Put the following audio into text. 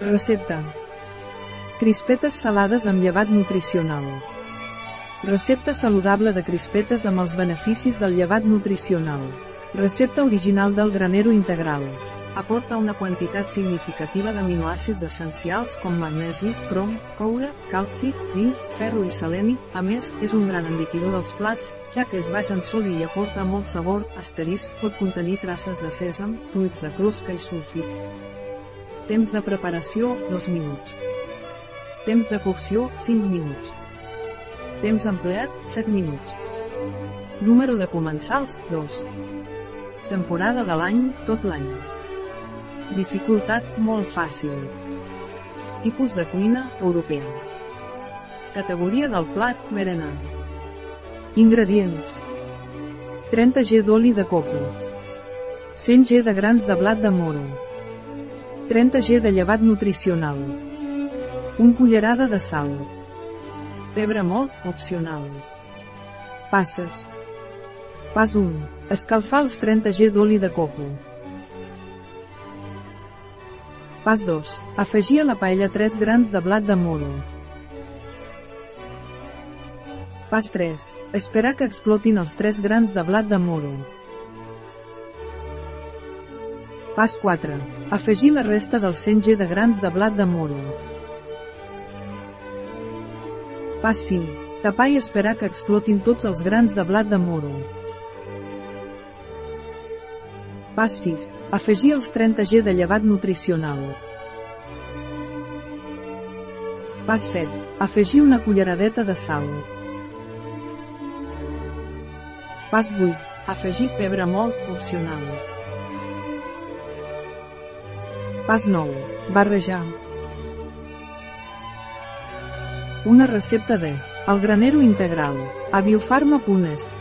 Recepta. Crispetes salades amb llevat nutricional. Recepta saludable de crispetes amb els beneficis del llevat nutricional. Recepta original del granero integral. Aporta una quantitat significativa d'aminoàcids essencials com magnesi, crom, coure, calci, zinc, ferro i seleni. A més, és un gran enriquidor dels plats, ja que és baix en sodi i aporta molt sabor. Asterisc pot contenir traces de sèsam, fruits de closca i sulfit. Temps de preparació, 2 minuts. Temps de cocció, 5 minuts. Temps empleat, 7 minuts. Número de comensals, 2. Temporada de l'any, tot l'any. Dificultat, molt fàcil. Tipus de cuina, europea. Categoria del plat, berenar. Ingredients. 30 g d'oli de coco. 100 g de grans de blat de moro. 30 g de llevat nutricional. Un cullerada de sal. Pebre molt, opcional. Passes. Pas 1. Escalfar els 30 g d'oli de coco. Pas 2. Afegir a la paella 3 grans de blat de moro. Pas 3. Esperar que explotin els 3 grans de blat de moro. Pas 4. Afegir la resta del 100 g de grans de blat de moro. Pas 5. Tapar i esperar que explotin tots els grans de blat de moro. Pas 6. Afegir els 30 g de llevat nutricional. Pas 7. Afegir una culleradeta de sal. Pas 8. Afegir pebre molt, opcional. Pas 9. Barrejar. Una recepta de El granero integral, a biofarma.es.